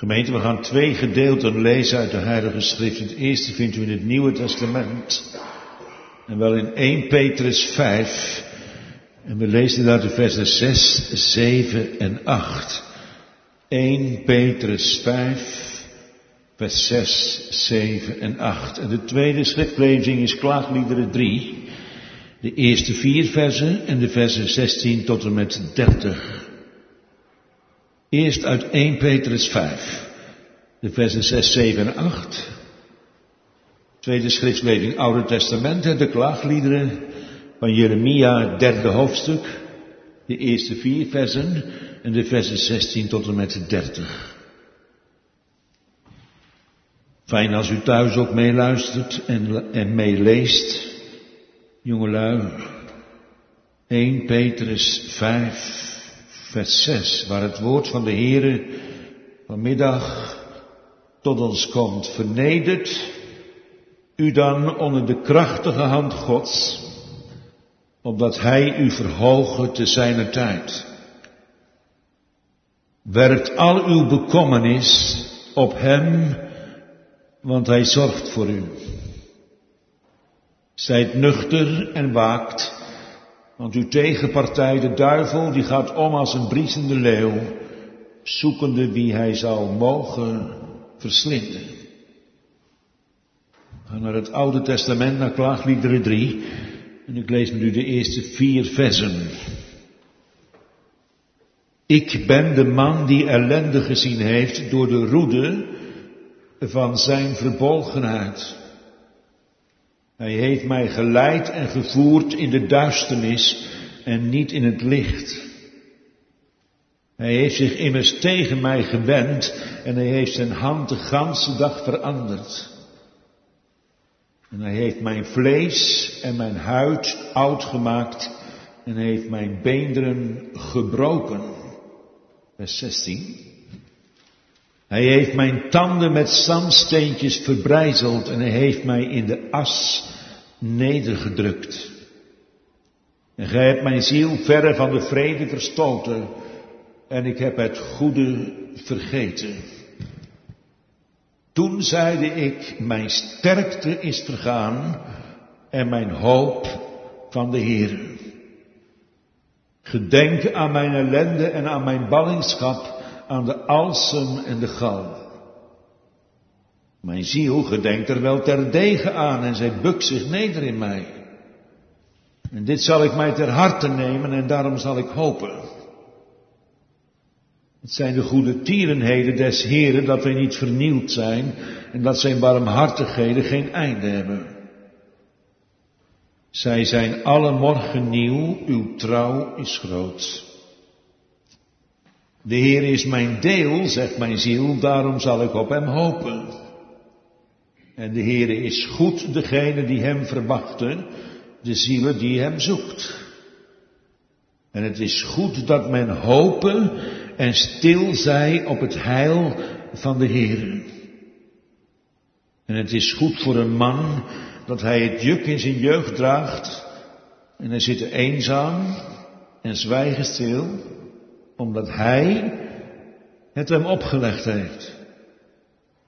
Gemeente, we gaan twee gedeelten lezen uit de Heilige Schrift. Het eerste vindt u in het Nieuwe Testament. En wel in 1 Petrus 5. En we lezen daar de versen 6, 7 en 8. 1 Petrus 5, vers 6, 7 en 8. En de tweede schriftlezing is Klaagliederen 3. De eerste vier versen en de versen 16 tot en met 30. Eerst uit 1 Petrus 5, de versen 6, 7 en 8. Tweede schriftlezing Oude Testament en de klaagliederen van Jeremia, derde hoofdstuk. De eerste vier versen en de versen 16 tot en met 30. Fijn als u thuis ook meeluistert en, en meeleest. Jongelui, 1 Petrus 5, vers 6, waar het woord van de Heere vanmiddag tot ons komt. Vernedert u dan onder de krachtige hand Gods, opdat Hij u verhogen te zijner tijd. Werkt al uw bekommernis op Hem, want Hij zorgt voor u. Zijt nuchter en waakt, want uw tegenpartij, de duivel, die gaat om als een briesende leeuw, zoekende wie hij zal mogen verslinden. Ga naar het Oude Testament, naar Klaagliederen 3, en ik lees met u de eerste vier versen. Ik ben de man die ellende gezien heeft door de roede van zijn verbolgenheid. Hij heeft mij geleid en gevoerd in de duisternis en niet in het licht. Hij heeft zich immers tegen mij gewend en hij heeft zijn hand de ganse dag veranderd. En hij heeft mijn vlees en mijn huid oud gemaakt en heeft mijn beenderen gebroken. Vers 16. Hij heeft mijn tanden met zandsteentjes verbrijzeld en hij heeft mij in de as nedergedrukt. En gij hebt mijn ziel verre van de vrede verstoten en ik heb het goede vergeten. Toen zeide ik, mijn sterkte is vergaan en mijn hoop van de Heer. Gedenk aan mijn ellende en aan mijn ballingschap, aan de alsem en de gal. Mijn ziel gedenkt er wel terdege aan en zij bukt zich neder in mij. En dit zal ik mij ter harte nemen en daarom zal ik hopen. Het zijn de goede tierenheden des Heren dat wij niet vernield zijn en dat zijn barmhartigheden geen einde hebben. Zij zijn alle morgen nieuw, uw trouw is groot. De Heer is mijn deel, zegt mijn ziel, daarom zal ik op hem hopen. En de Heer is goed degene die hem verwachten, de zielen die hem zoekt. En het is goed dat men hopen en stil zij op het heil van de Heer. En het is goed voor een man dat hij het juk in zijn jeugd draagt en hij zit eenzaam en zwijgen stil, omdat hij het hem opgelegd heeft.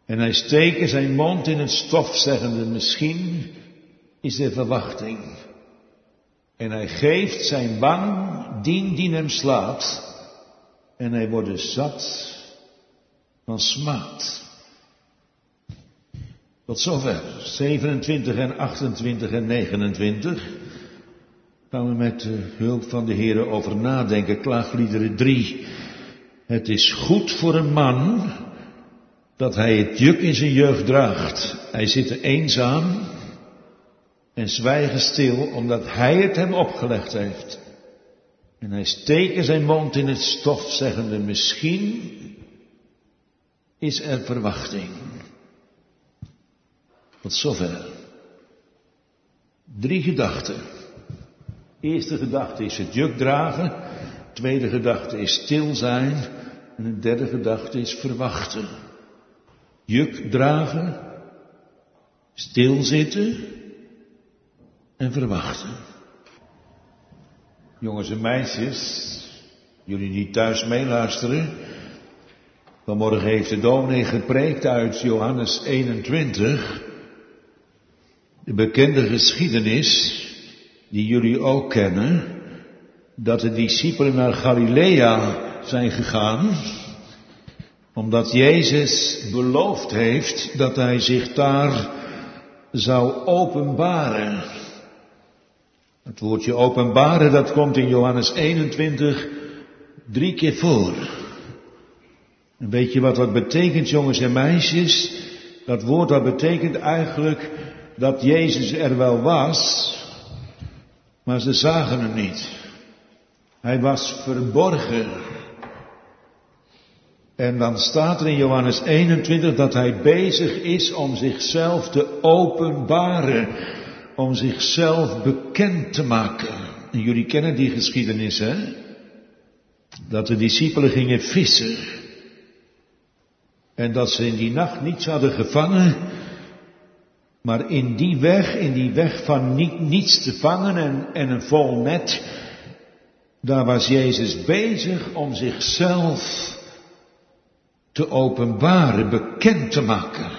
En hij steken zijn mond in het stof, zeggende, misschien is er verwachting. En hij geeft zijn wang dien die hem slaat. En hij wordt zat van smaad. Tot zover. 27 en 28 en 29. Gaan we met de hulp van de Heer over nadenken. Klaagliederen 3. Het is goed voor een man dat hij het juk in zijn jeugd draagt. Hij zit er eenzaam en zwijgen stil omdat hij het hem opgelegd heeft. En hij steekt zijn mond in het stof, zeggende, misschien is er verwachting. Tot zover. Drie gedachten. Eerste gedachte is het juk dragen. Tweede gedachte is stil zijn. En de derde gedachte is verwachten. Juk dragen, stilzitten en verwachten. Jongens en meisjes, jullie die thuis meeluisteren, Vanmorgen heeft de dominee gepreekt uit Johannes 21. De bekende geschiedenis, die jullie ook kennen, dat de discipelen naar Galilea zijn gegaan, omdat Jezus beloofd heeft dat hij zich daar zou openbaren. Het woordje openbaren, dat komt in Johannes 21 drie keer voor. En weet je wat dat betekent, jongens en meisjes? Dat woord dat betekent eigenlijk dat Jezus er wel was, maar ze zagen hem niet. Hij was verborgen. En dan staat er in Johannes 21 dat hij bezig is om zichzelf te openbaren, om zichzelf bekend te maken. En jullie kennen die geschiedenis, hè? Dat de discipelen gingen vissen. En dat ze in die nacht niets hadden gevangen. Maar in die weg, in die weg van niet, niets te vangen en, en een vol net, daar was Jezus bezig om zichzelf te openbaren, bekend te maken.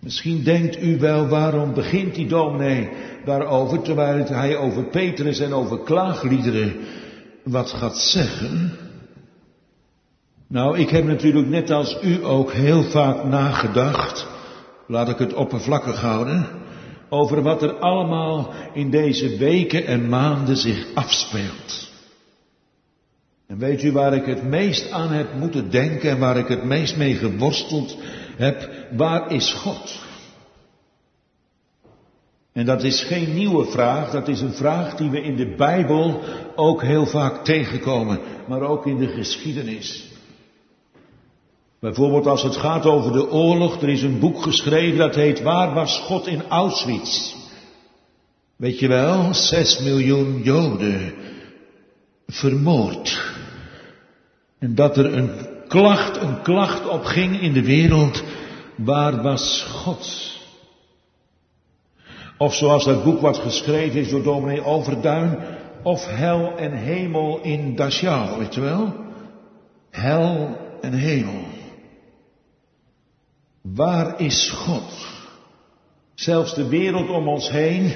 Misschien denkt u wel, waarom begint die dominee daarover, terwijl hij over Petrus en over klaagliederen wat gaat zeggen? Nou, ik heb natuurlijk net als u ook heel vaak nagedacht, laat ik het oppervlakkig houden, over wat er allemaal in deze weken en maanden zich afspeelt. En weet u waar ik het meest aan heb moeten denken en waar ik het meest mee geworsteld heb? Waar is God? En dat is geen nieuwe vraag, dat is een vraag die we in de Bijbel ook heel vaak tegenkomen, maar ook in de geschiedenis. Bijvoorbeeld als het gaat over de oorlog, er is een boek geschreven dat heet Waar was God in Auschwitz? Weet je wel, zes miljoen Joden vermoord. En dat er een klacht, een klacht opging in de wereld, waar was God? Of zoals dat boek wat geschreven is door dominee Overduin, of hel en hemel in Dachau, weet je wel? Hel en hemel. Waar is God? Zelfs de wereld om ons heen,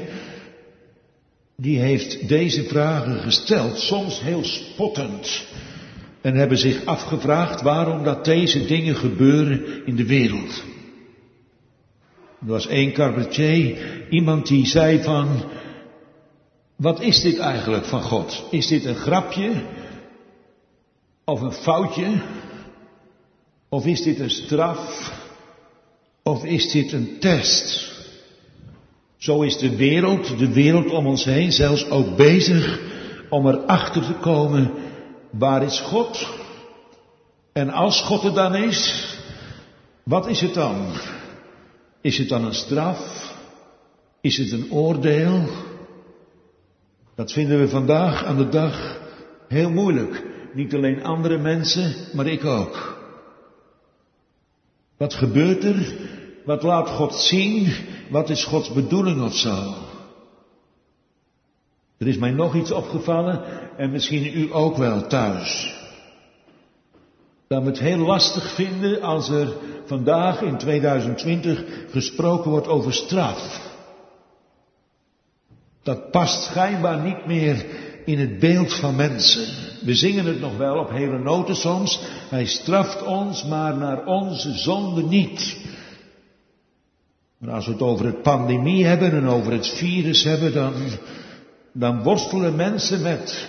die heeft deze vragen gesteld, soms heel spottend. En hebben zich afgevraagd waarom dat deze dingen gebeuren in de wereld. Er was één cabaretier, iemand die zei van, wat is dit eigenlijk van God? Is dit een grapje? Of een foutje? Of is dit een straf? Of is dit een test? Zo is de wereld, de wereld om ons heen, zelfs ook bezig om erachter te komen, waar is God? En als God er dan is, wat is het dan? Is het dan een straf? Is het een oordeel? Dat vinden we vandaag aan de dag heel moeilijk. Niet alleen andere mensen, maar ik ook. Wat gebeurt er? Wat laat God zien? Wat is Gods bedoeling of zo? Er is mij nog iets opgevallen en misschien u ook wel thuis. Dat we het heel lastig vinden als er vandaag in 2020 gesproken wordt over straf. Dat past schijnbaar niet meer in het beeld van mensen. We zingen het nog wel op hele noten soms. Hij straft ons, maar naar onze zonde niet. Maar als we het over het pandemie hebben en over het virus hebben, dan, dan worstelen mensen met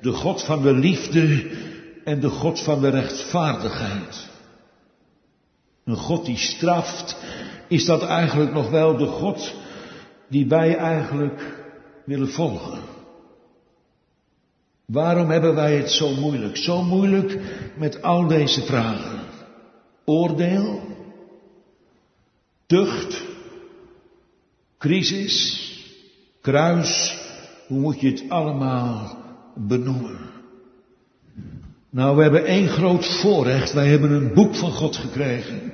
de God van de liefde en de God van de rechtvaardigheid. Een God die straft, is dat eigenlijk nog wel de God die wij eigenlijk willen volgen? Waarom hebben wij het zo moeilijk? Zo moeilijk met al deze vragen. Oordeel, tucht, crisis, kruis, hoe moet je het allemaal benoemen? Nou, we hebben één groot voorrecht. Wij hebben een boek van God gekregen.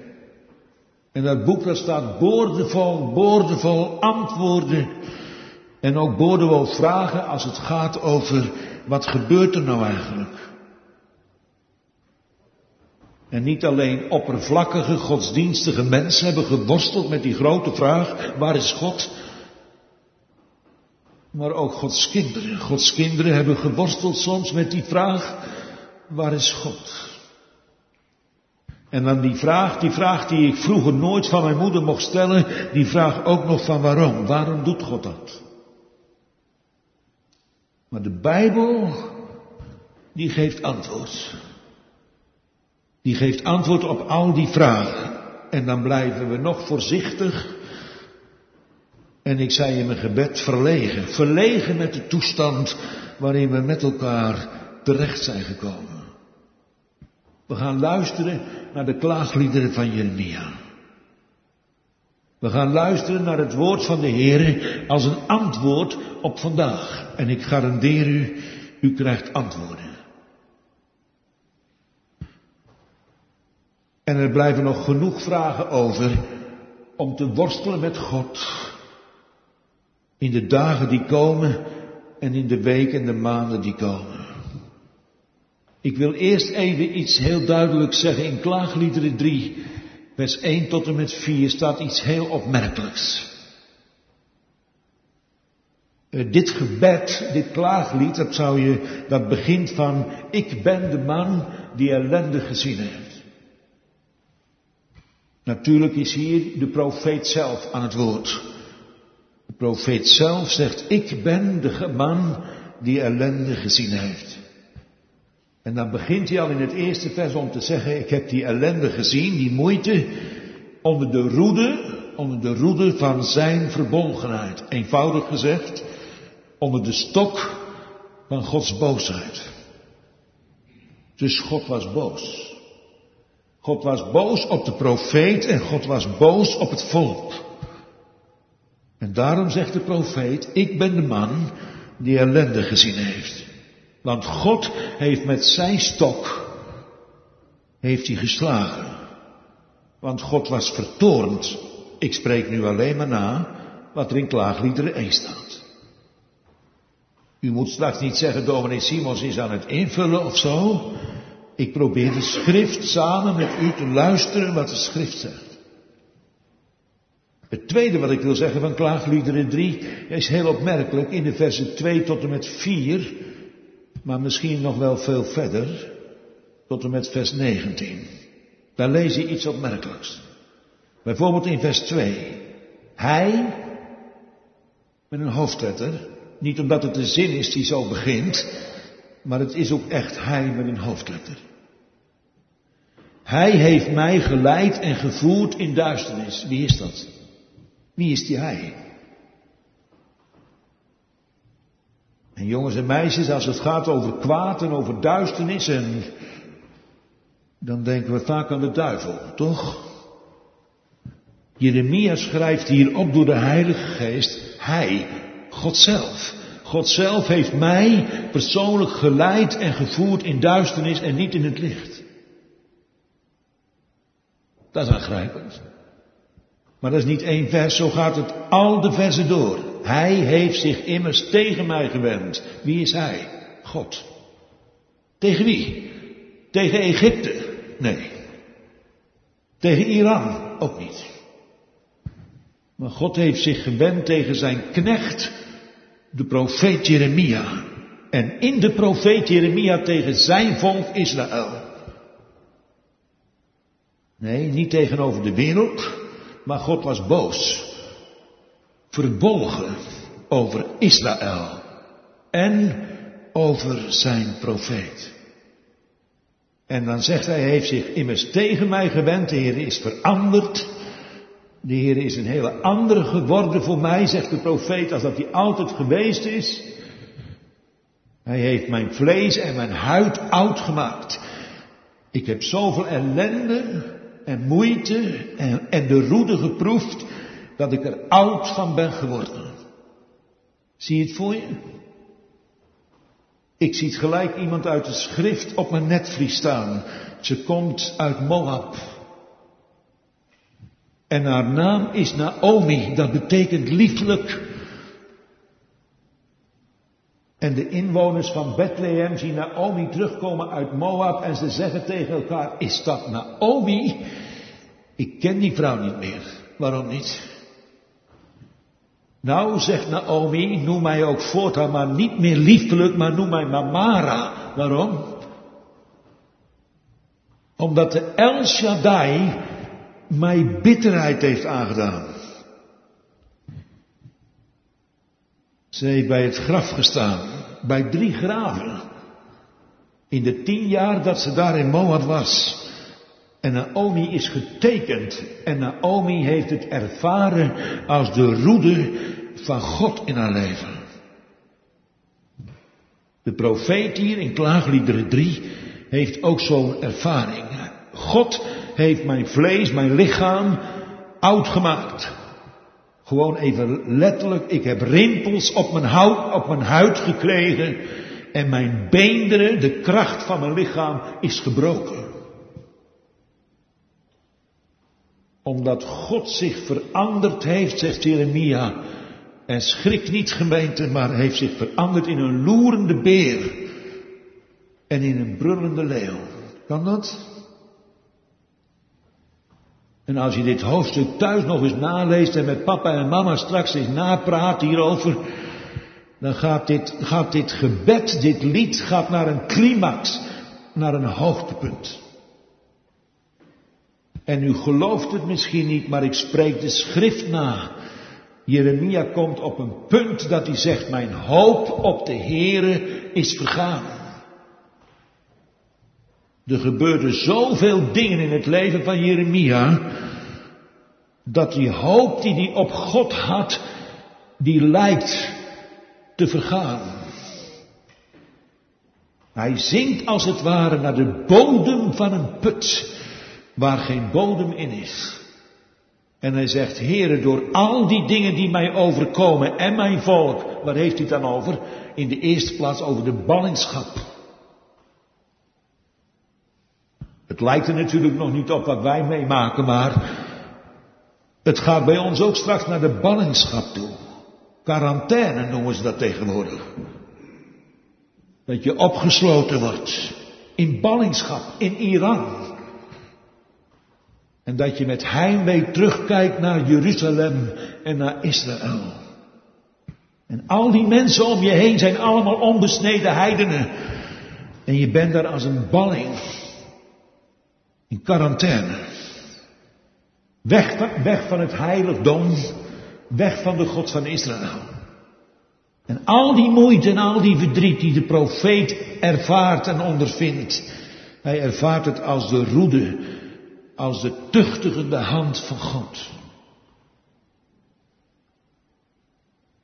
En dat boek dat staat boordevol, boordevol antwoorden. En ook boordevol vragen als het gaat over wat gebeurt er nou eigenlijk. En niet alleen oppervlakkige godsdienstige mensen hebben geworsteld met die grote vraag, waar is God? Maar ook Gods kinderen. Gods kinderen hebben geworsteld soms met die vraag, waar is God? En dan die vraag, die vraag die ik vroeger nooit van mijn moeder mocht stellen, die vraag ook nog van waarom? Waarom doet God dat? Maar de Bijbel, die geeft antwoord. Die geeft antwoord op al die vragen. En dan blijven we nog voorzichtig. En ik zei in mijn gebed verlegen. Verlegen met de toestand waarin we met elkaar terecht zijn gekomen. We gaan luisteren naar de klaagliederen van Jeremia. We gaan luisteren naar het woord van de Heer als een antwoord op vandaag. En ik garandeer u, u krijgt antwoorden. En er blijven nog genoeg vragen over om te worstelen met God. In de dagen die komen en in de weken en de maanden die komen. Ik wil eerst even iets heel duidelijk zeggen. In Klaagliederen 3, vers 1 tot en met 4 staat iets heel opmerkelijks. Uh, dit gebed, dit klaaglied, dat zou je, dat begint van, ik ben de man die ellende gezien heeft. Natuurlijk is hier de profeet zelf aan het woord. De profeet zelf zegt, ik ben de man die ellende gezien heeft. En dan begint hij al in het eerste vers om te zeggen, ik heb die ellende gezien, die moeite, onder de roede, onder de roede van zijn verbolgenheid. Eenvoudig gezegd, onder de stok van Gods boosheid. Dus God was boos. God was boos op de profeet en God was boos op het volk. En daarom zegt de profeet, ik ben de man die ellende gezien heeft. Want God heeft met zijn stok, heeft hij geslagen. Want God was vertoornd. Ik spreek nu alleen maar na wat er in klaagliederen 1 staat. U moet straks niet zeggen, dominee Simons is aan het invullen of zo. Ik probeer de schrift samen met u te luisteren wat de schrift zegt. Het tweede wat ik wil zeggen van klaagliederen 3 is heel opmerkelijk. In de versen 2 tot en met 4 maar misschien nog wel veel verder, tot en met vers 19. Daar lees je iets opmerkelijks. Bijvoorbeeld in vers 2. Hij, met een hoofdletter, niet omdat het de zin is die zo begint, maar het is ook echt hij met een hoofdletter. Hij heeft mij geleid en gevoerd in duisternis. Wie is dat? Wie is die hij? En jongens en meisjes, als het gaat over kwaad en over duisternis en dan denken we vaak aan de duivel, toch? Jeremia schrijft hier op door de Heilige Geest, Hij, God zelf. God zelf heeft mij persoonlijk geleid en gevoerd in duisternis en niet in het licht. Dat is aangrijpend. Maar dat is niet één vers, zo gaat het al de versen door. Hij heeft zich immers tegen mij gewend. Wie is hij? God. Tegen wie? Tegen Egypte? Nee. Tegen Iran? Ook niet. Maar God heeft zich gewend tegen zijn knecht, de profeet Jeremia. En in de profeet Jeremia tegen zijn volk Israël. Nee, niet tegenover de wereld, maar God was boos verbolgen over Israël en over zijn profeet. En dan zegt hij, hij heeft zich immers tegen mij gewend, de Heer is veranderd. De Heer is een hele andere geworden voor mij, zegt de profeet, als dat hij altijd geweest is. Hij heeft mijn vlees en mijn huid oud gemaakt. Ik heb zoveel ellende en moeite en, en de roede geproefd dat ik er oud van ben geworden. Zie je het voor je? Ik zie het gelijk iemand uit de schrift op mijn netvlies staan. Ze komt uit Moab. En haar naam is Naomi, dat betekent lieflijk. En de inwoners van Bethlehem zien Naomi terugkomen uit Moab en ze zeggen tegen elkaar, is dat Naomi? Ik ken die vrouw niet meer. Waarom niet? Nou, zegt Naomi, noem mij ook voortaan maar niet meer liefelijk, maar noem mij Mamara. Waarom? Omdat de El Shaddai mij bitterheid heeft aangedaan. Ze heeft bij het graf gestaan, bij drie graven. In de tien jaar dat ze daar in Moab was. En Naomi is getekend. En Naomi heeft het ervaren als de roede van God in haar leven. De profeet hier in Klaagliederen 3 heeft ook zo'n ervaring. God heeft mijn vlees, mijn lichaam oud gemaakt. Gewoon even letterlijk, ik heb rimpels op mijn, hout, op mijn huid gekregen en mijn beenderen, de kracht van mijn lichaam is gebroken. Omdat God zich veranderd heeft, zegt Jeremia, en schrik niet gemeente, maar heeft zich veranderd in een loerende beer en in een brullende leeuw. Kan dat? En als je dit hoofdstuk thuis nog eens naleest en met papa en mama straks eens napraat hierover, dan gaat dit, gaat dit gebed, dit lied, gaat naar een climax, naar een hoogtepunt. En u gelooft het misschien niet, maar ik spreek de schrift na. Jeremia komt op een punt dat hij zegt, mijn hoop op de Heere is vergaan. Er gebeurden zoveel dingen in het leven van Jeremia, dat die hoop die hij op God had, die lijkt te vergaan. Hij zingt als het ware naar de bodem van een put, waar geen bodem in is. En hij zegt, Heere, door al die dingen die mij overkomen en mijn volk, waar heeft hij het dan over? In de eerste plaats over de ballingschap. Het lijkt er natuurlijk nog niet op wat wij meemaken, maar het gaat bij ons ook straks naar de ballingschap toe. Quarantaine noemen ze dat tegenwoordig. Dat je opgesloten wordt in ballingschap in Iran. En dat je met heimwee terugkijkt naar Jeruzalem en naar Israël. En al die mensen om je heen zijn allemaal onbesneden heidenen. En je bent daar als een balling. In quarantaine. Weg, weg van het heiligdom. Weg van de God van Israël. En al die moeite en al die verdriet die de profeet ervaart en ondervindt. Hij ervaart het als de roede als de tuchtigende hand van God.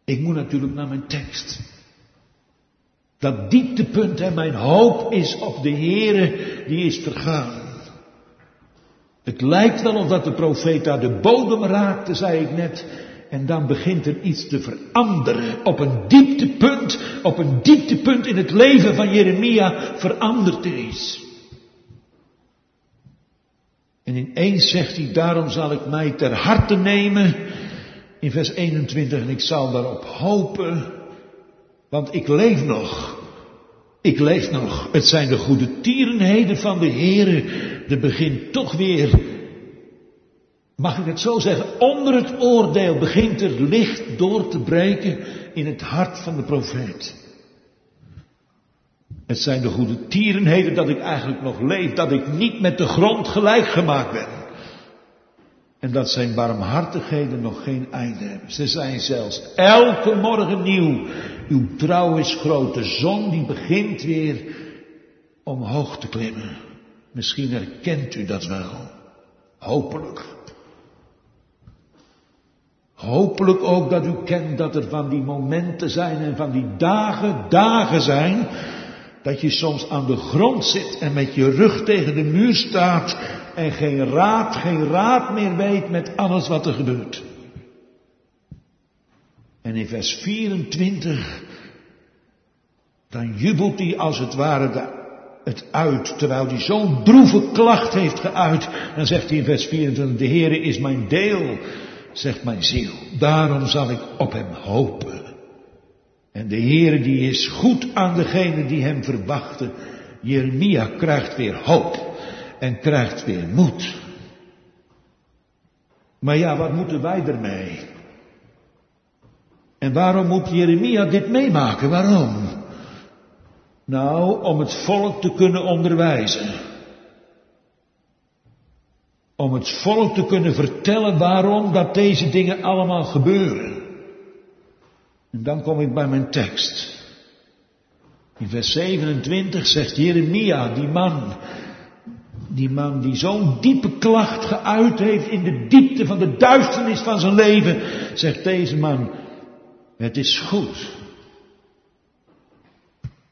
Ik moet natuurlijk naar mijn tekst. Dat dieptepunt en mijn hoop is op de Heere die is vergaan. Het lijkt wel of dat de profeet daar de bodem raakte, zei ik net. En dan begint er iets te veranderen. Op een dieptepunt, op een dieptepunt in het leven van Jeremia verandert er iets. En ineens zegt hij, daarom zal ik mij ter harte nemen. In vers 21, en ik zal daarop hopen, want ik leef nog. Ik leef nog. Het zijn de goede tierenheden van de Heere. Er begint toch weer, mag ik het zo zeggen, onder het oordeel begint er licht door te breken in het hart van de profeet. Het zijn de goede tierenheden dat ik eigenlijk nog leef, dat ik niet met de grond gelijk gemaakt ben. En dat zijn barmhartigheden nog geen einde hebben. Ze zijn zelfs elke morgen nieuw. Uw trouw is groot. Zon die begint weer omhoog te klimmen. Misschien herkent u dat wel. Hopelijk. Hopelijk ook dat u kent dat er van die momenten zijn en van die dagen, dagen zijn dat je soms aan de grond zit en met je rug tegen de muur staat en geen raad, geen raad meer weet met alles wat er gebeurt. En in vers 24, dan jubelt hij als het ware het uit, terwijl hij zo'n droeve klacht heeft geuit. Dan zegt hij in vers 24, de Heere is mijn deel, zegt mijn ziel. Daarom zal ik op hem hopen. En de Heere die is goed aan degene die hem verwachten. Jeremia krijgt weer hoop en krijgt weer moed. Maar ja, wat moeten wij ermee? En waarom moet Jeremia dit meemaken? Waarom? Nou, om het volk te kunnen onderwijzen. Om het volk te kunnen vertellen waarom dat deze dingen allemaal gebeuren. En dan kom ik bij mijn tekst. In vers 27 zegt Jeremia, die man, die man die zo'n diepe klacht geuit heeft in de diepte van de duisternis van zijn leven, zegt deze man, het is goed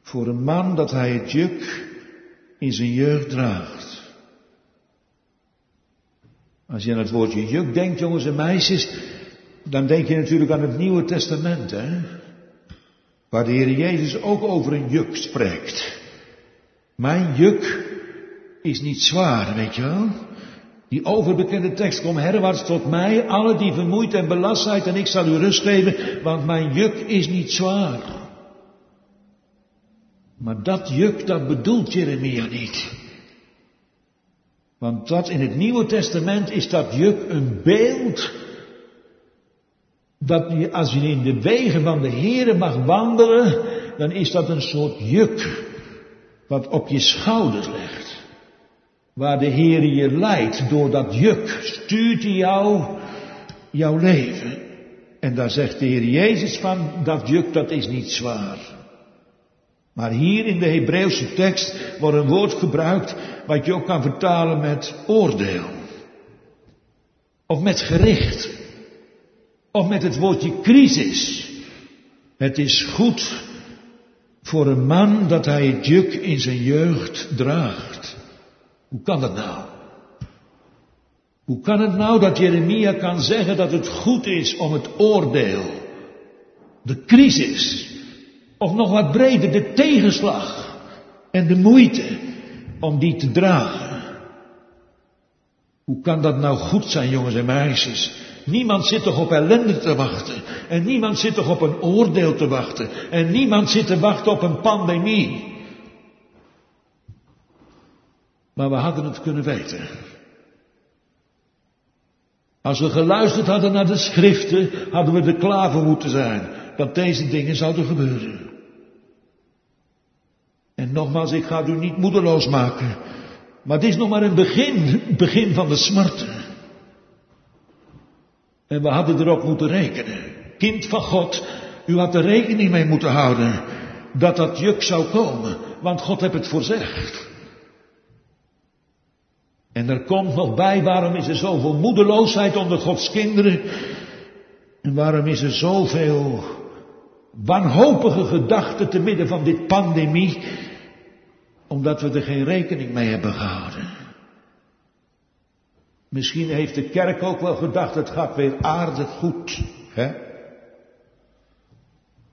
voor een man dat hij het juk in zijn jeugd draagt. Als je aan het woordje juk denkt, jongens en meisjes, dan denk je natuurlijk aan het Nieuwe Testament, hè? Waar de Heer Jezus ook over een juk spreekt. Mijn juk is niet zwaar, weet je wel? Die overbekende tekst, kom herwaarts tot mij, alle die vermoeid en belast zijn, en ik zal u rust geven, want mijn juk is niet zwaar. Maar dat juk, dat bedoelt Jeremia niet. Want dat in het Nieuwe Testament is dat juk een beeld dat je, als je in de wegen van de Here mag wandelen, dan is dat een soort juk wat op je schouders legt. Waar de Heer je leidt door dat juk, stuurt hij jou jouw leven. En daar zegt de Heer Jezus van, dat juk dat is niet zwaar. Maar hier in de Hebreeuwse tekst wordt een woord gebruikt wat je ook kan vertalen met oordeel. Of met gericht. Of met het woordje crisis. Het is goed voor een man dat hij het juk in zijn jeugd draagt. Hoe kan dat nou? Hoe kan het nou dat Jeremia kan zeggen dat het goed is om het oordeel, de crisis, of nog wat breder, de tegenslag en de moeite om die te dragen? Hoe kan dat nou goed zijn, jongens en meisjes? Niemand zit toch op ellende te wachten. En niemand zit toch op een oordeel te wachten. En niemand zit te wachten op een pandemie. Maar we hadden het kunnen weten. Als we geluisterd hadden naar de schriften, hadden we er klaar voor moeten zijn dat deze dingen zouden gebeuren. En nogmaals, ik ga u niet moedeloos maken, maar het is nog maar een begin, begin van de smarten. En we hadden erop moeten rekenen. Kind van God, u had er rekening mee moeten houden dat dat juk zou komen, want God heeft het voorzegd. En er komt nog bij, waarom is er zoveel moedeloosheid onder Gods kinderen? En waarom is er zoveel wanhopige gedachten te midden van dit pandemie? Omdat we er geen rekening mee hebben gehouden. Misschien heeft de kerk ook wel gedacht, het gaat weer aardig goed. Hè?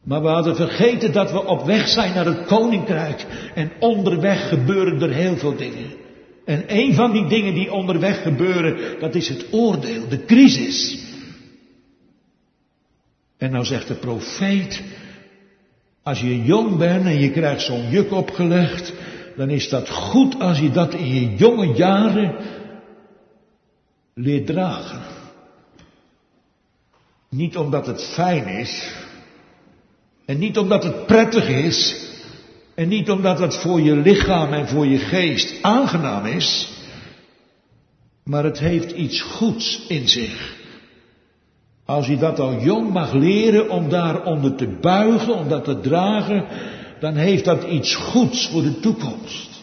Maar we hadden vergeten dat we op weg zijn naar het koninkrijk. En onderweg gebeuren er heel veel dingen. En een van die dingen die onderweg gebeuren, dat is het oordeel, de crisis. En nou zegt de profeet, als je jong bent en je krijgt zo'n juk opgelegd, dan is dat goed als je dat in je jonge jaren leert dragen. Niet omdat het fijn is, en niet omdat het prettig is, en niet omdat het voor je lichaam en voor je geest aangenaam is, maar het heeft iets goeds in zich. Als je dat al jong mag leren om daaronder te buigen, om dat te dragen, dan heeft dat iets goeds voor de toekomst.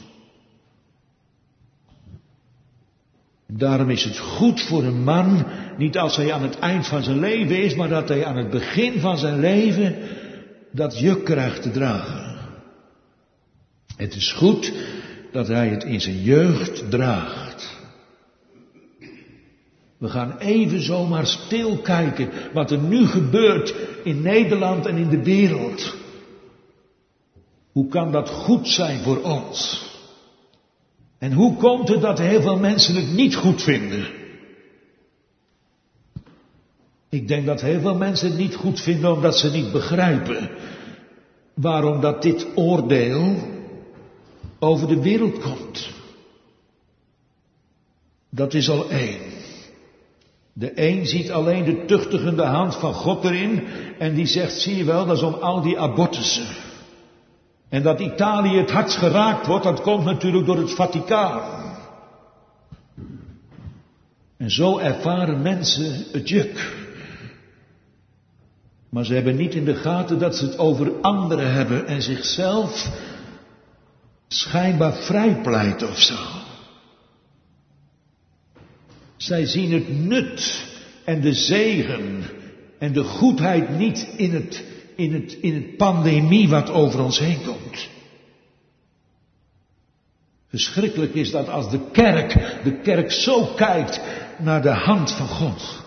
Daarom is het goed voor een man, niet als hij aan het eind van zijn leven is, maar dat hij aan het begin van zijn leven dat juk krijgt te dragen. Het is goed dat hij het in zijn jeugd draagt. We gaan even zomaar stil kijken wat er nu gebeurt in Nederland en in de wereld. Hoe kan dat goed zijn voor ons? En hoe komt het dat heel veel mensen het niet goed vinden? Ik denk dat heel veel mensen het niet goed vinden omdat ze niet begrijpen waarom dat dit oordeel over de wereld komt. Dat is al één. De een ziet alleen de tuchtigende hand van God erin en die zegt, zie je wel, dat is om al die abortussen. En dat Italië het hardst geraakt wordt, dat komt natuurlijk door het Vaticaan. En zo ervaren mensen het juk. Maar ze hebben niet in de gaten dat ze het over anderen hebben en zichzelf schijnbaar vrijpleiten of zo. Zij zien het nut en de zegen en de goedheid niet in het, in het, in het pandemie wat over ons heen komt. Verschrikkelijk is dat als de kerk, de kerk zo kijkt naar de hand van God.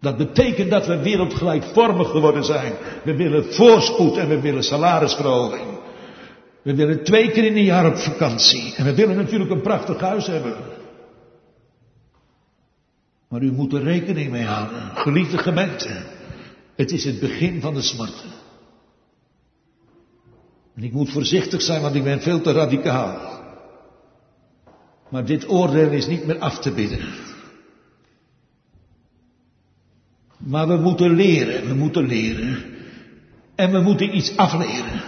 Dat betekent dat we wereldgelijkvormig geworden zijn. We willen voorspoed en we willen salarisverhoging. We willen twee keer in een jaar op vakantie. En we willen natuurlijk een prachtig huis hebben. Maar u moet er rekening mee houden. Geliefde gemeente. Het is het begin van de smart. En ik moet voorzichtig zijn, want ik ben veel te radicaal. Maar dit oordeel is niet meer af te bidden. Maar we moeten leren, we moeten leren. En we moeten iets afleren.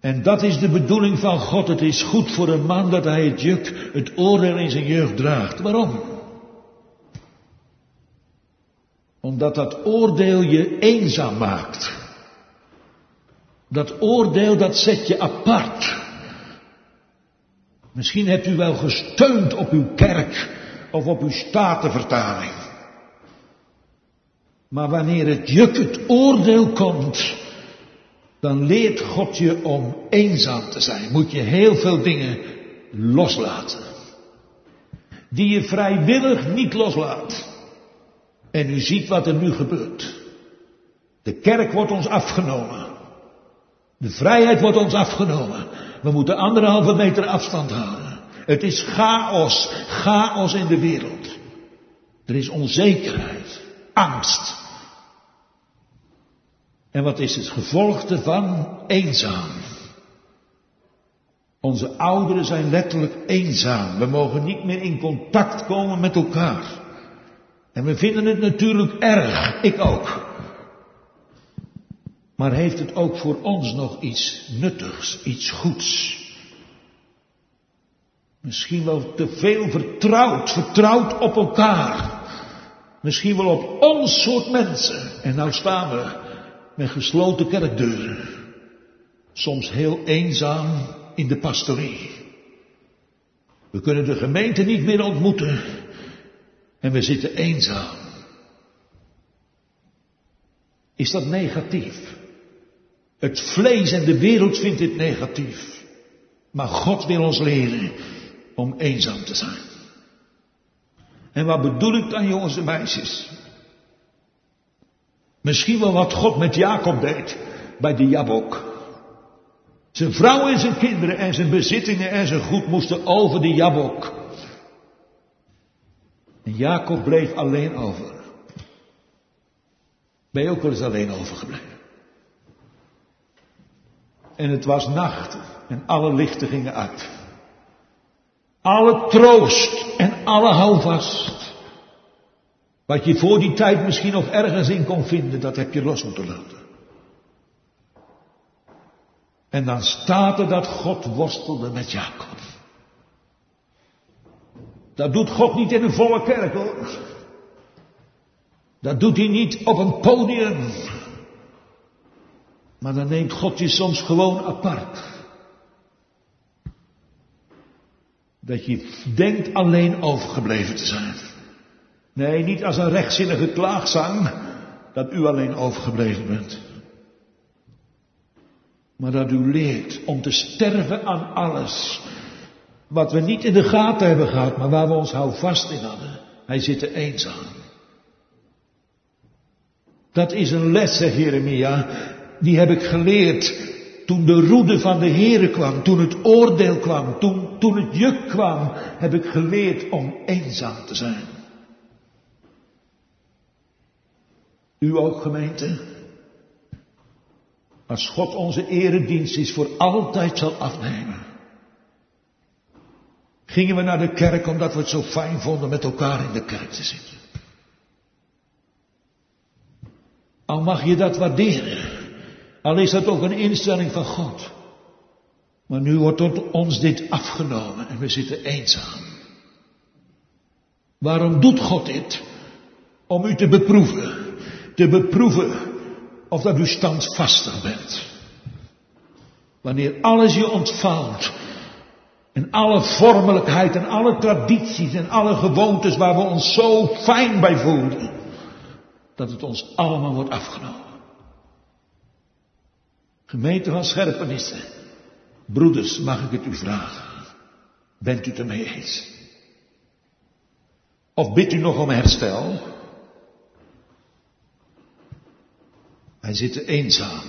En dat is de bedoeling van God. Het is goed voor een man dat hij het juk, het oordeel in zijn jeugd draagt. Waarom? Omdat dat oordeel je eenzaam maakt. Dat oordeel dat zet je apart. Misschien hebt u wel gesteund op uw kerk of op uw statenvertaling. Maar wanneer het juk, het oordeel komt, dan leert God je om eenzaam te zijn. Moet je heel veel dingen loslaten. Die je vrijwillig niet loslaat. En u ziet wat er nu gebeurt. De kerk wordt ons afgenomen. De vrijheid wordt ons afgenomen. We moeten anderhalve meter afstand houden. Het is chaos, chaos in de wereld. Er is onzekerheid, angst. En wat is het gevolg ervan? Eenzaam. Onze ouderen zijn letterlijk eenzaam. We mogen niet meer in contact komen met elkaar. En we vinden het natuurlijk erg, ik ook. Maar heeft het ook voor ons nog iets nuttigs, iets goeds? Misschien wel te veel vertrouwd, vertrouwd op elkaar. Misschien wel op ons soort mensen. En nou staan we met gesloten kerkdeuren. Soms heel eenzaam in de pastorie. We kunnen de gemeente niet meer ontmoeten. En we zitten eenzaam. Is dat negatief? Het vlees en de wereld vindt dit negatief. Maar God wil ons leren om eenzaam te zijn. En wat bedoel ik dan jongens en meisjes? Misschien wel wat God met Jacob deed bij de Jabok. Zijn vrouw en zijn kinderen en zijn bezittingen en zijn goed moesten over de Jabok. En Jacob bleef alleen over. Ben je ook wel eens alleen overgebleven? En het was nacht en alle lichten gingen uit. Alle troost en alle houvast. Wat je voor die tijd misschien nog ergens in kon vinden, dat heb je los moeten laten. En dan staat er dat God worstelde met Jacob. Dat doet God niet in een volle kerk hoor. Dat doet hij niet op een podium. Maar dan neemt God je soms gewoon apart. Dat je denkt alleen overgebleven te zijn. Nee, niet als een rechtzinnige klaagzang dat u alleen overgebleven bent. Maar dat u leert om te sterven aan alles wat we niet in de gaten hebben gehad, maar waar we ons houvast in hadden. Hij zit er eenzaam. Dat is een les, zegt Jeremia, die heb ik geleerd toen de roede van de Here kwam, toen het oordeel kwam, toen, toen het juk kwam, heb ik geleerd om eenzaam te zijn. U ook gemeente? Als God onze eredienst is voor altijd zal afnemen. Gingen we naar de kerk omdat we het zo fijn vonden met elkaar in de kerk te zitten. Al mag je dat waarderen. Al is dat ook een instelling van God. Maar nu wordt ons dit afgenomen en we zitten eenzaam. Waarom doet God dit? Om u te beproeven. Te beproeven of dat u standvastig bent. Wanneer alles je ontvalt. En alle vormelijkheid en alle tradities en alle gewoontes waar we ons zo fijn bij voelden. Dat het ons allemaal wordt afgenomen. Gemeente van Scherpenissen. Broeders, mag ik het u vragen? Bent u het ermee eens? Of bidt u nog om herstel? Hij zit eenzaam.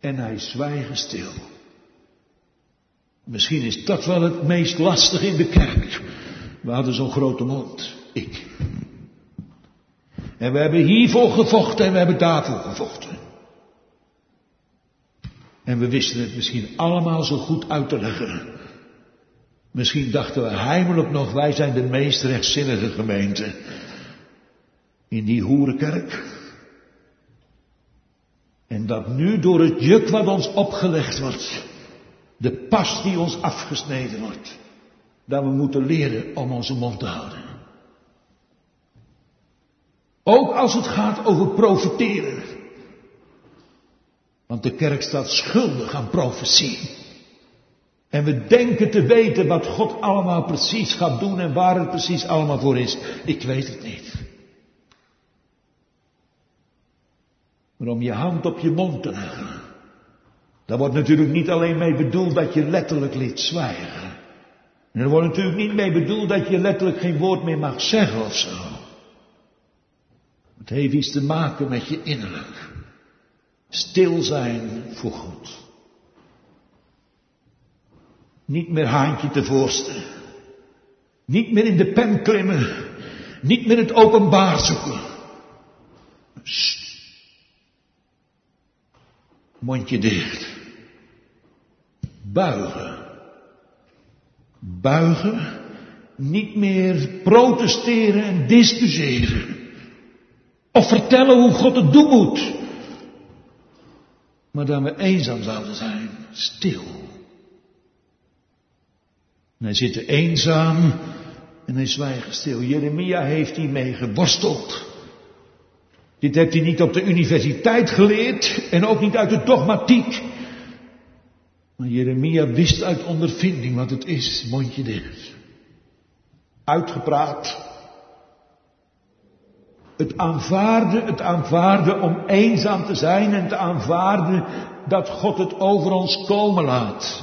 En hij zwijgen stil. Misschien is dat wel het meest lastig in de kerk. We hadden zo'n grote mond. Ik. En we hebben hiervoor gevochten en we hebben daarvoor gevochten. En we wisten het misschien allemaal zo goed uit te leggen. Misschien dachten we heimelijk nog, wij zijn de meest rechtzinnige gemeente. In die hoerenkerk. En dat nu door het juk wat ons opgelegd wordt, de pas die ons afgesneden wordt, dat we moeten leren om onze mond te houden. Ook als het gaat over profiteren. Want de kerk staat schuldig aan profetie. En we denken te weten wat God allemaal precies gaat doen en waar het precies allemaal voor is. Ik weet het niet. Maar om je hand op je mond te leggen. Daar wordt natuurlijk niet alleen mee bedoeld dat je letterlijk liet zwijgen. En er wordt natuurlijk niet mee bedoeld dat je letterlijk geen woord meer mag zeggen of zo. Het heeft iets te maken met je innerlijk. Stil zijn voor God. Niet meer haantje te voorsten. Niet meer in de pen klimmen. Niet meer het openbaar zoeken. Mondje dicht. Buigen. Buigen. Niet meer protesteren en discussiëren. Of vertellen hoe God het doen moet. Maar dat we eenzaam zouden zijn. Stil. En hij zit eenzaam en hij zwijgt stil. Jeremia heeft hiermee geworsteld. Dit heeft hij niet op de universiteit geleerd en ook niet uit de dogmatiek. Jeremia wist uit ondervinding wat het is, mondje dicht. Uitgepraat. Het aanvaarden, het aanvaarden om eenzaam te zijn en te aanvaarden dat God het over ons komen laat.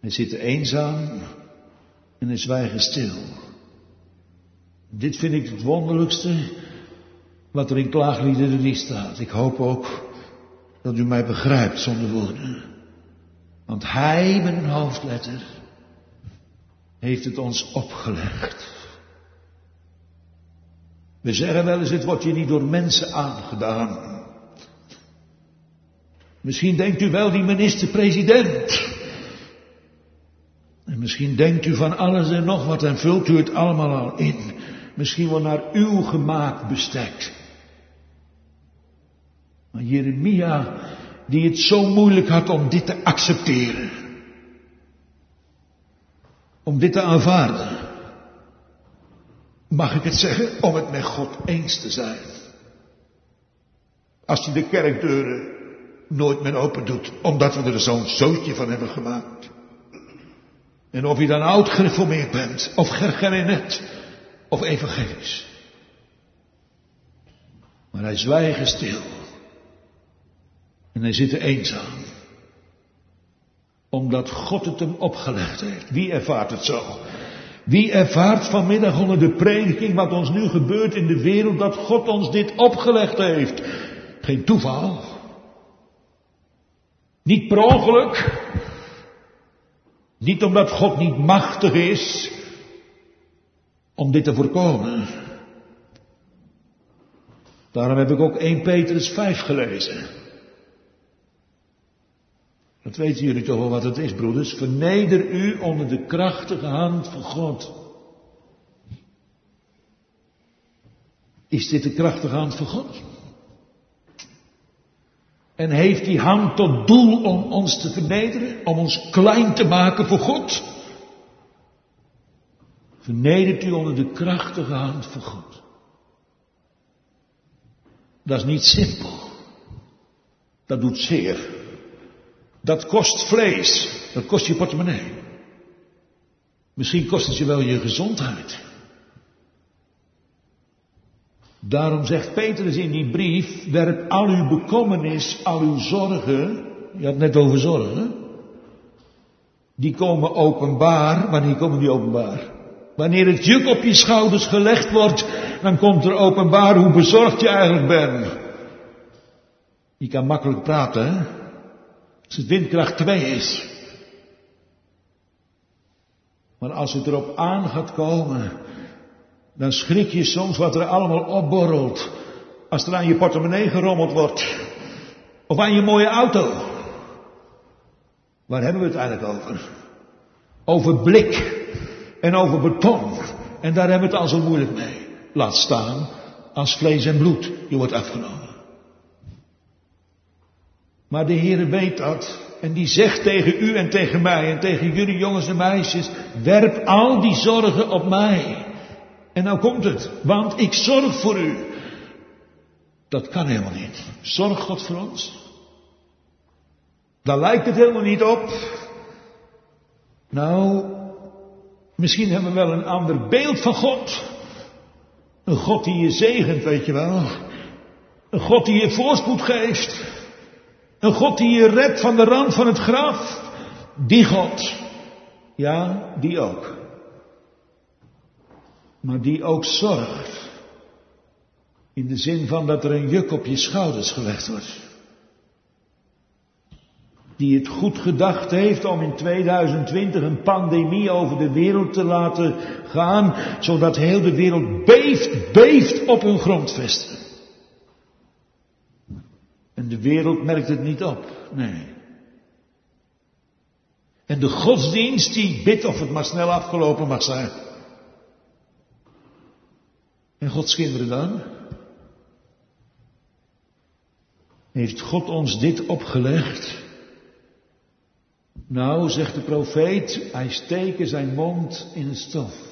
Hij zit eenzaam en hij zwijgen stil. Dit vind ik het wonderlijkste wat er in Klaagliederen 3 staat. Ik hoop ook dat u mij begrijpt zonder woorden. Want hij met een hoofdletter heeft het ons opgelegd. We zeggen wel eens, het wordt je niet door mensen aangedaan. Misschien denkt u wel die minister-president. En misschien denkt u van alles en nog wat en vult u het allemaal al in. Misschien wel naar uw gemaakt bestek. Jeremia, die het zo moeilijk had om dit te accepteren. Om dit te aanvaarden. Mag ik het zeggen? Om het met God eens te zijn. Als hij de kerkdeuren nooit meer open doet, omdat we er zo'n zootje van hebben gemaakt. En of je dan oud gereformeerd bent, of gergerinet, of evangelisch. Maar hij zwijgt stil. En hij zit eenzaam. Omdat God het hem opgelegd heeft. Wie ervaart het zo? Wie ervaart vanmiddag onder de prediking wat ons nu gebeurt in de wereld, dat God ons dit opgelegd heeft? Geen toeval. Niet per ongeluk. Niet omdat God niet machtig is om dit te voorkomen. Daarom heb ik ook 1 Petrus 5 gelezen. Dat weten jullie toch wel wat het is, broeders. Verneder u onder de krachtige hand van God. Is dit de krachtige hand van God? En heeft die hand tot doel om ons te vernederen, om ons klein te maken voor God? Vernedert u onder de krachtige hand van God. Dat is niet simpel. Dat doet zeer. Dat kost vlees. Dat kost je portemonnee. Misschien kost het je wel je gezondheid. Daarom zegt Petrus in die brief, werp al uw bekommernis, al uw zorgen, je had net over zorgen, die komen openbaar, wanneer komen die openbaar? Wanneer het juk op je schouders gelegd wordt, dan komt er openbaar hoe bezorgd je eigenlijk bent. Je kan makkelijk praten, hè? Als het windkracht 2 is. Maar als het erop aan gaat komen, dan schrik je soms wat er allemaal opborrelt. Als er aan je portemonnee gerommeld wordt. Of aan je mooie auto. Waar hebben we het eigenlijk over? Over blik en over beton. En daar hebben we het al zo moeilijk mee. Laat staan als vlees en bloed je wordt afgenomen. Maar de Heere weet dat. En die zegt tegen u en tegen mij en tegen jullie jongens en meisjes, werp al die zorgen op mij. En nou komt het, want ik zorg voor u. Dat kan helemaal niet. Zorg God voor ons? Daar lijkt het helemaal niet op. Nou, misschien hebben we wel een ander beeld van God. Een God die je zegent, weet je wel. Een God die je voorspoed geeft. Een God die je redt van de rand van het graf. Die God. Ja, die ook. Maar die ook zorgt. In de zin van dat er een juk op je schouders gelegd wordt. Die het goed gedacht heeft om in 2020 een pandemie over de wereld te laten gaan, zodat heel de wereld beeft, beeft op hun grondvesten. En de wereld merkt het niet op. Nee. En de godsdienst die bidt of het maar snel afgelopen mag zijn. En Gods kinderen dan? Heeft God ons dit opgelegd? Nou, zegt de profeet, hij steken zijn mond in het stof.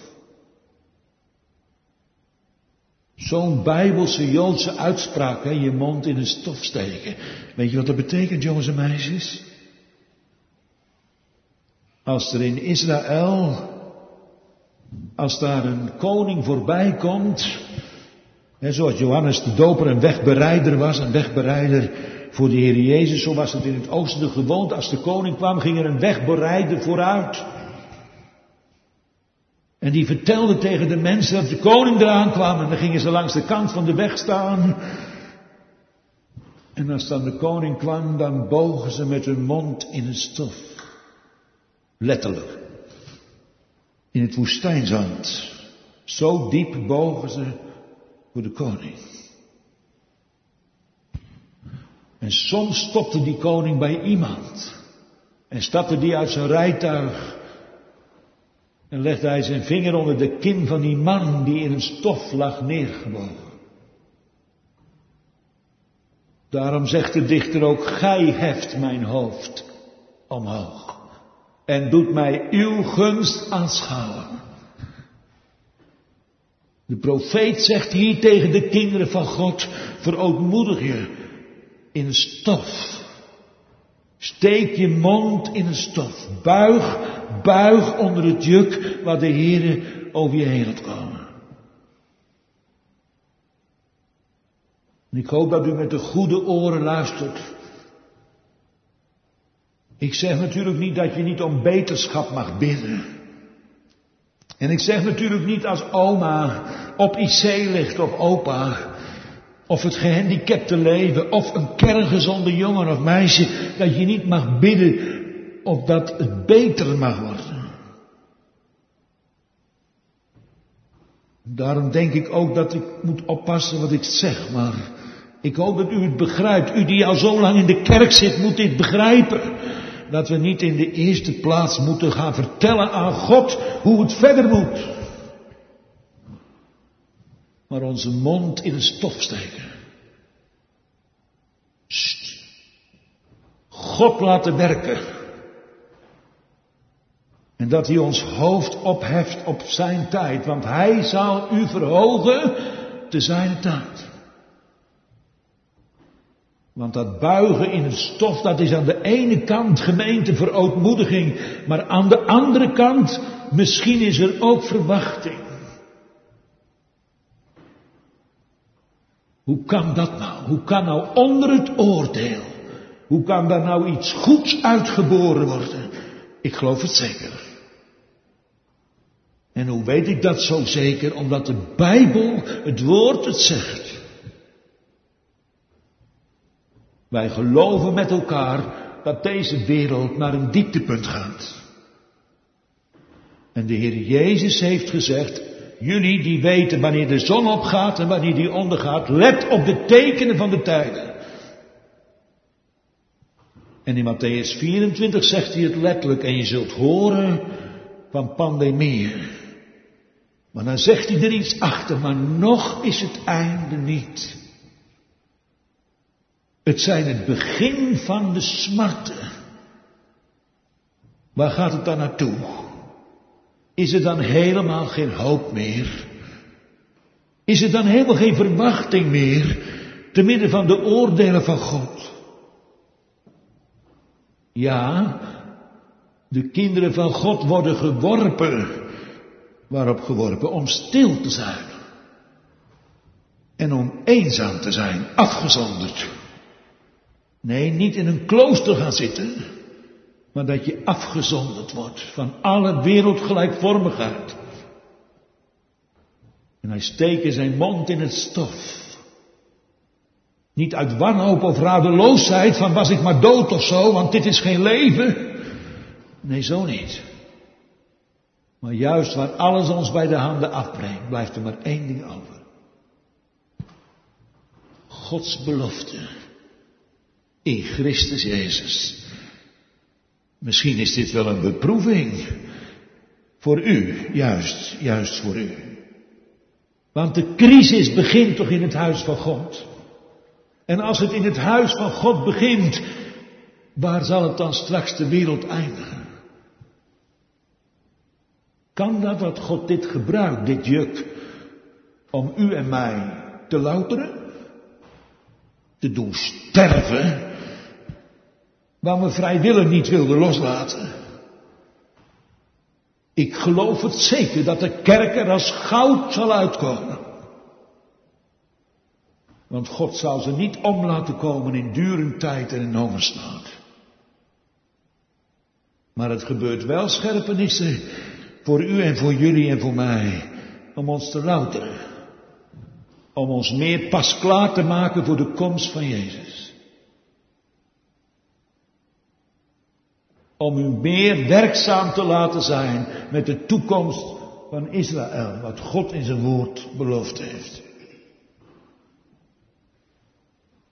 Zo'n bijbelse Joodse uitspraak, hè, je mond in een stof steken. Weet je wat dat betekent, jongens en meisjes? Als er in Israël, als daar een koning voorbij komt, hè, zoals Johannes de Doper een wegbereider was, een wegbereider voor de Heer Jezus, zo was het in het oosten de gewoonte. Als de koning kwam, ging er een wegbereider vooruit. En die vertelde tegen de mensen dat de koning eraan kwam. En dan gingen ze langs de kant van de weg staan. En als dan de koning kwam, dan bogen ze met hun mond in het stof. Letterlijk. In het woestijnzand. Zo diep bogen ze voor de koning. En soms stopte die koning bij iemand. En stapte die uit zijn rijtuig en legde hij zijn vinger onder de kin van die man die in een stof lag neergebogen. Daarom zegt de dichter ook, gij heft mijn hoofd omhoog en doet mij uw gunst aanschouwen. De profeet zegt hier tegen de kinderen van God, verootmoedig je in stof. Steek je mond in een stof. Buig, buig onder het juk waar de Heere over je heen laat komen. En ik hoop dat u met de goede oren luistert. Ik zeg natuurlijk niet dat je niet om beterschap mag bidden. En ik zeg natuurlijk niet als oma op IC ligt of opa of het gehandicapte leven, of een kerngezonde jongen of meisje, dat je niet mag bidden opdat het beter mag worden. Daarom denk ik ook dat ik moet oppassen wat ik zeg, maar ik hoop dat u het begrijpt. U die al zo lang in de kerk zit, moet dit begrijpen. Dat we niet in de eerste plaats moeten gaan vertellen aan God hoe het verder moet. Maar onze mond in een stof steken. God laten werken. En dat hij ons hoofd opheft op zijn tijd, want hij zal u verhogen te zijn tijd. Want dat buigen in het stof, dat is aan de ene kant gemeente verootmoediging, maar aan de andere kant, misschien is er ook verwachting. Hoe kan dat nou? Hoe kan nou onder het oordeel, hoe kan daar nou iets goeds uitgeboren worden? Ik geloof het zeker. En hoe weet ik dat zo zeker? Omdat de Bijbel, het woord het zegt. Wij geloven met elkaar dat deze wereld naar een dieptepunt gaat. En de Heer Jezus heeft gezegd, jullie die weten wanneer de zon opgaat en wanneer die ondergaat, let op de tekenen van de tijden. En in Matthäus 24 zegt hij het letterlijk, en je zult horen van pandemieën. Maar dan zegt hij er iets achter, maar nog is het einde niet. Het zijn het begin van de smarten. Waar gaat het dan naartoe? Is er dan helemaal geen hoop meer? Is er dan helemaal geen verwachting meer te midden van de oordelen van God? Ja, de kinderen van God worden geworpen. Waarop geworpen? Om stil te zijn. En om eenzaam te zijn, afgezonderd. Nee, niet in een klooster gaan zitten, maar dat je afgezonderd wordt van alle wereldgelijkvormigheid. En hij steekt zijn mond in het stof. Niet uit wanhoop of radeloosheid van was ik maar dood of zo, want dit is geen leven. Nee, zo niet. Maar juist waar alles ons bij de handen afbrengt, blijft er maar één ding over. Gods belofte in Christus Jezus. Misschien is dit wel een beproeving voor u, juist, juist voor u. Want de crisis begint toch in het huis van God. En als het in het huis van God begint, waar zal het dan straks de wereld eindigen? Kan dat dat God dit gebruikt, dit juk, om u en mij te louteren? Te doen sterven? Waar we vrijwillig niet wilden loslaten. Ik geloof het zeker dat de kerk er als goud zal uitkomen. Want God zal ze niet om laten komen in dure tijd en in hongersnood. Maar het gebeurt wel scherpenissen voor u en voor jullie en voor mij. Om ons te louteren. Om ons meer pas klaar te maken voor de komst van Jezus. Om u meer werkzaam te laten zijn met de toekomst van Israël. Wat God in zijn woord beloofd heeft.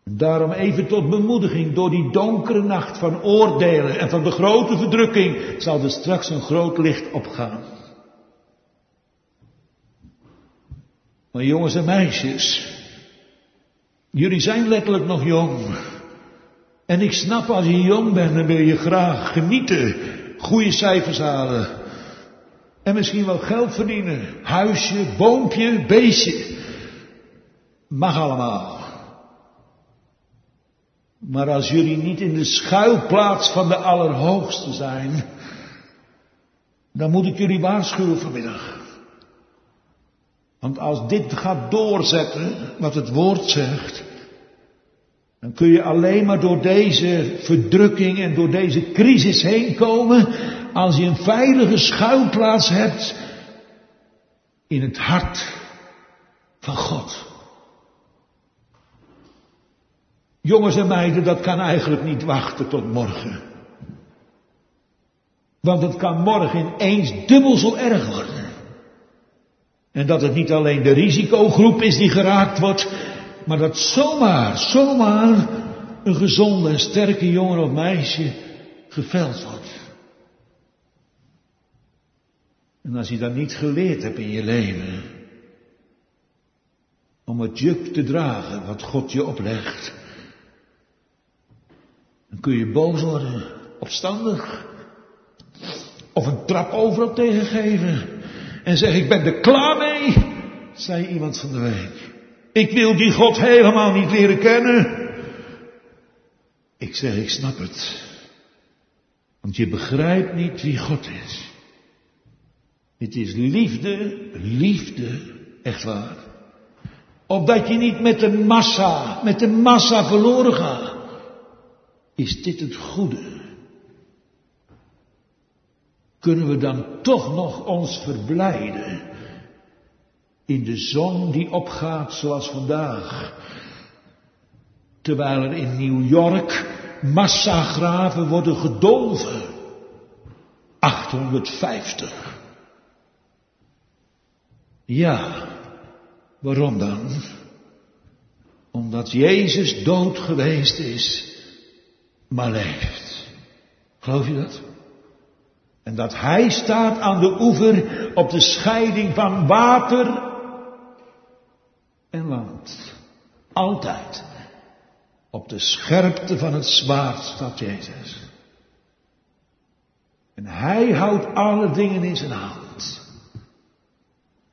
Daarom even tot bemoediging, door die donkere nacht van oordelen en van de grote verdrukking zal er straks een groot licht opgaan. Maar jongens en meisjes, jullie zijn letterlijk nog jong. En ik snap als je jong bent, dan wil je graag genieten, goede cijfers halen. En misschien wel geld verdienen, huisje, boompje, beestje. Mag allemaal. Maar als jullie niet in de schuilplaats van de Allerhoogste zijn, dan moet ik jullie waarschuwen vanmiddag. Want als dit gaat doorzetten, wat het woord zegt, dan kun je alleen maar door deze verdrukking en door deze crisis heen komen als je een veilige schuilplaats hebt in het hart van God. Jongens en meiden, dat kan eigenlijk niet wachten tot morgen. Want het kan morgen ineens dubbel zo erg worden. En dat het niet alleen de risicogroep is die geraakt wordt, maar dat zomaar, zomaar een gezonde en sterke jongen of meisje geveld wordt. En als je dat niet geleerd hebt in je leven, om het juk te dragen wat God je oplegt, dan kun je boos worden, opstandig, of een trap overal tegengeven en zeggen ik ben er klaar mee, zei iemand van de week. Ik wil die God helemaal niet leren kennen. Ik zeg ik snap het, want je begrijpt niet wie God is. Het is liefde, liefde, echt waar. Opdat je niet met de massa, met de massa verloren gaat. Is dit het goede? Kunnen we dan toch nog ons verblijden in de zon die opgaat zoals vandaag? Terwijl er in New York massagraven worden gedolven. 850. Ja, waarom dan? Omdat Jezus dood geweest is, maar leeft. Geloof je dat? En dat Hij staat aan de oever op de scheiding van water en land. Altijd. Op de scherpte van het zwaard staat Jezus. En Hij houdt alle dingen in zijn hand.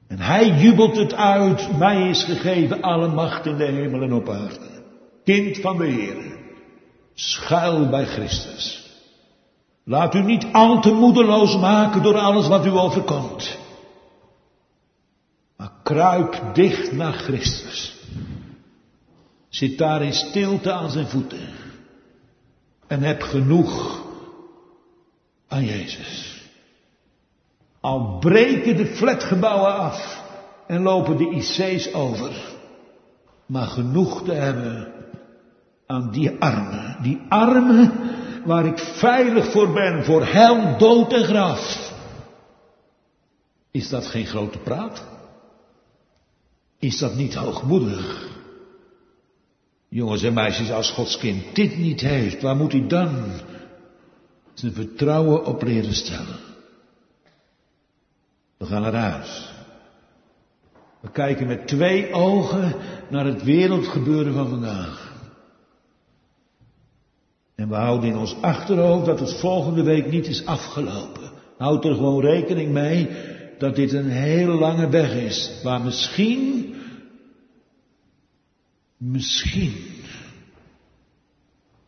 En hij jubelt het uit, mij is gegeven alle macht in de hemel en op aarde. Kind van de Heer, schuil bij Christus. Laat u niet al te moedeloos maken door alles wat u overkomt. Kruip dicht naar Christus. Zit daar in stilte aan zijn voeten. En heb genoeg aan Jezus. Al breken de flatgebouwen af en lopen de IC's over. Maar genoeg te hebben aan die armen. Die armen waar ik veilig voor ben, voor hel, dood en graf. Is dat geen grote praat? Is dat niet hoogmoedig? Jongens en meisjes, als Gods kind dit niet heeft, waar moet hij dan zijn vertrouwen op leren stellen? We gaan huis. We kijken met twee ogen naar het wereldgebeuren van vandaag. En we houden in ons achterhoofd dat het volgende week niet is afgelopen. Houd er gewoon rekening mee dat dit een heel lange weg is. Waar misschien, misschien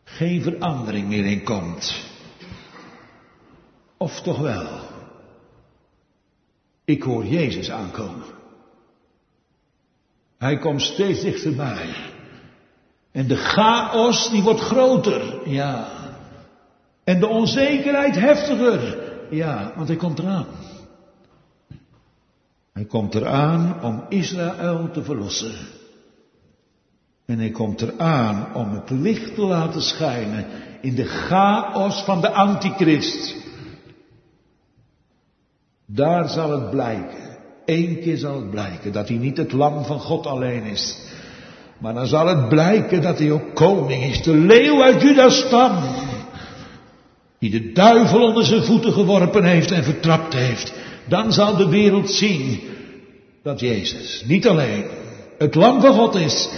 geen verandering meer in komt. Of toch wel? Ik hoor Jezus aankomen. Hij komt steeds dichterbij. En de chaos die wordt groter, ja. En de onzekerheid heftiger, ja, want hij komt eraan. Hij komt eraan om Israël te verlossen. En hij komt eraan om het licht te laten schijnen in de chaos van de antichrist. Daar zal het blijken. Eén keer zal het blijken dat hij niet het lam van God alleen is. Maar dan zal het blijken dat hij ook koning is. De leeuw uit Judas stam. Die de duivel onder zijn voeten geworpen heeft en vertrapt heeft. Dan zal de wereld zien dat Jezus niet alleen het lam van God is,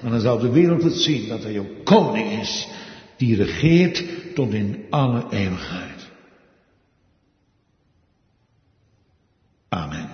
maar dan zal de wereld het zien dat hij ook koning is, die regeert tot in alle eeuwigheid. Amen.